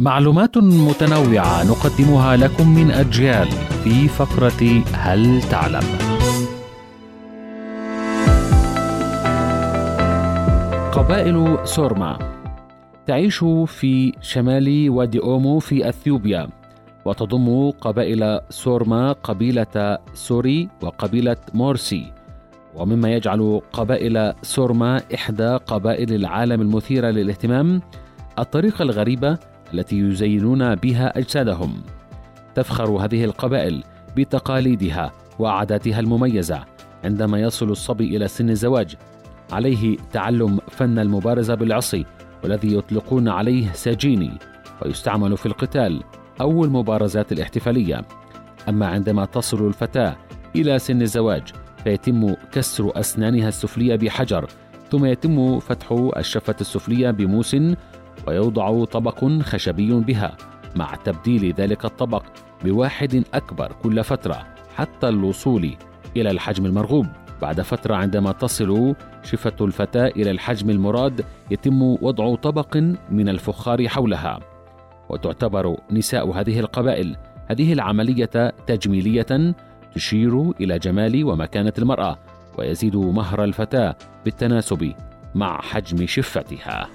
معلومات متنوعة نقدمها لكم من أجيال في فقرة هل تعلم؟ قبائل سورما تعيش في شمال وادي أومو في أثيوبيا وتضم قبائل سورما قبيلة سوري وقبيلة مورسي ومما يجعل قبائل سورما إحدى قبائل العالم المثيرة للاهتمام الطريقة الغريبة التي يزينون بها أجسادهم. تفخر هذه القبائل بتقاليدها وعاداتها المميزة عندما يصل الصبي إلى سن الزواج. عليه تعلم فن المبارزة بالعصي والذي يطلقون عليه ساجيني ويستعمل في القتال أو المبارزات الاحتفالية. أما عندما تصل الفتاة إلى سن الزواج فيتم كسر أسنانها السفلية بحجر ثم يتم فتح الشفة السفلية بموس ويوضع طبق خشبي بها مع تبديل ذلك الطبق بواحد أكبر كل فترة حتى الوصول إلى الحجم المرغوب بعد فترة عندما تصل شفة الفتاة إلى الحجم المراد يتم وضع طبق من الفخار حولها وتعتبر نساء هذه القبائل هذه العملية تجميلية تشير إلى جمال ومكانة المرأة ويزيد مهر الفتاة بالتناسب مع حجم شفتها.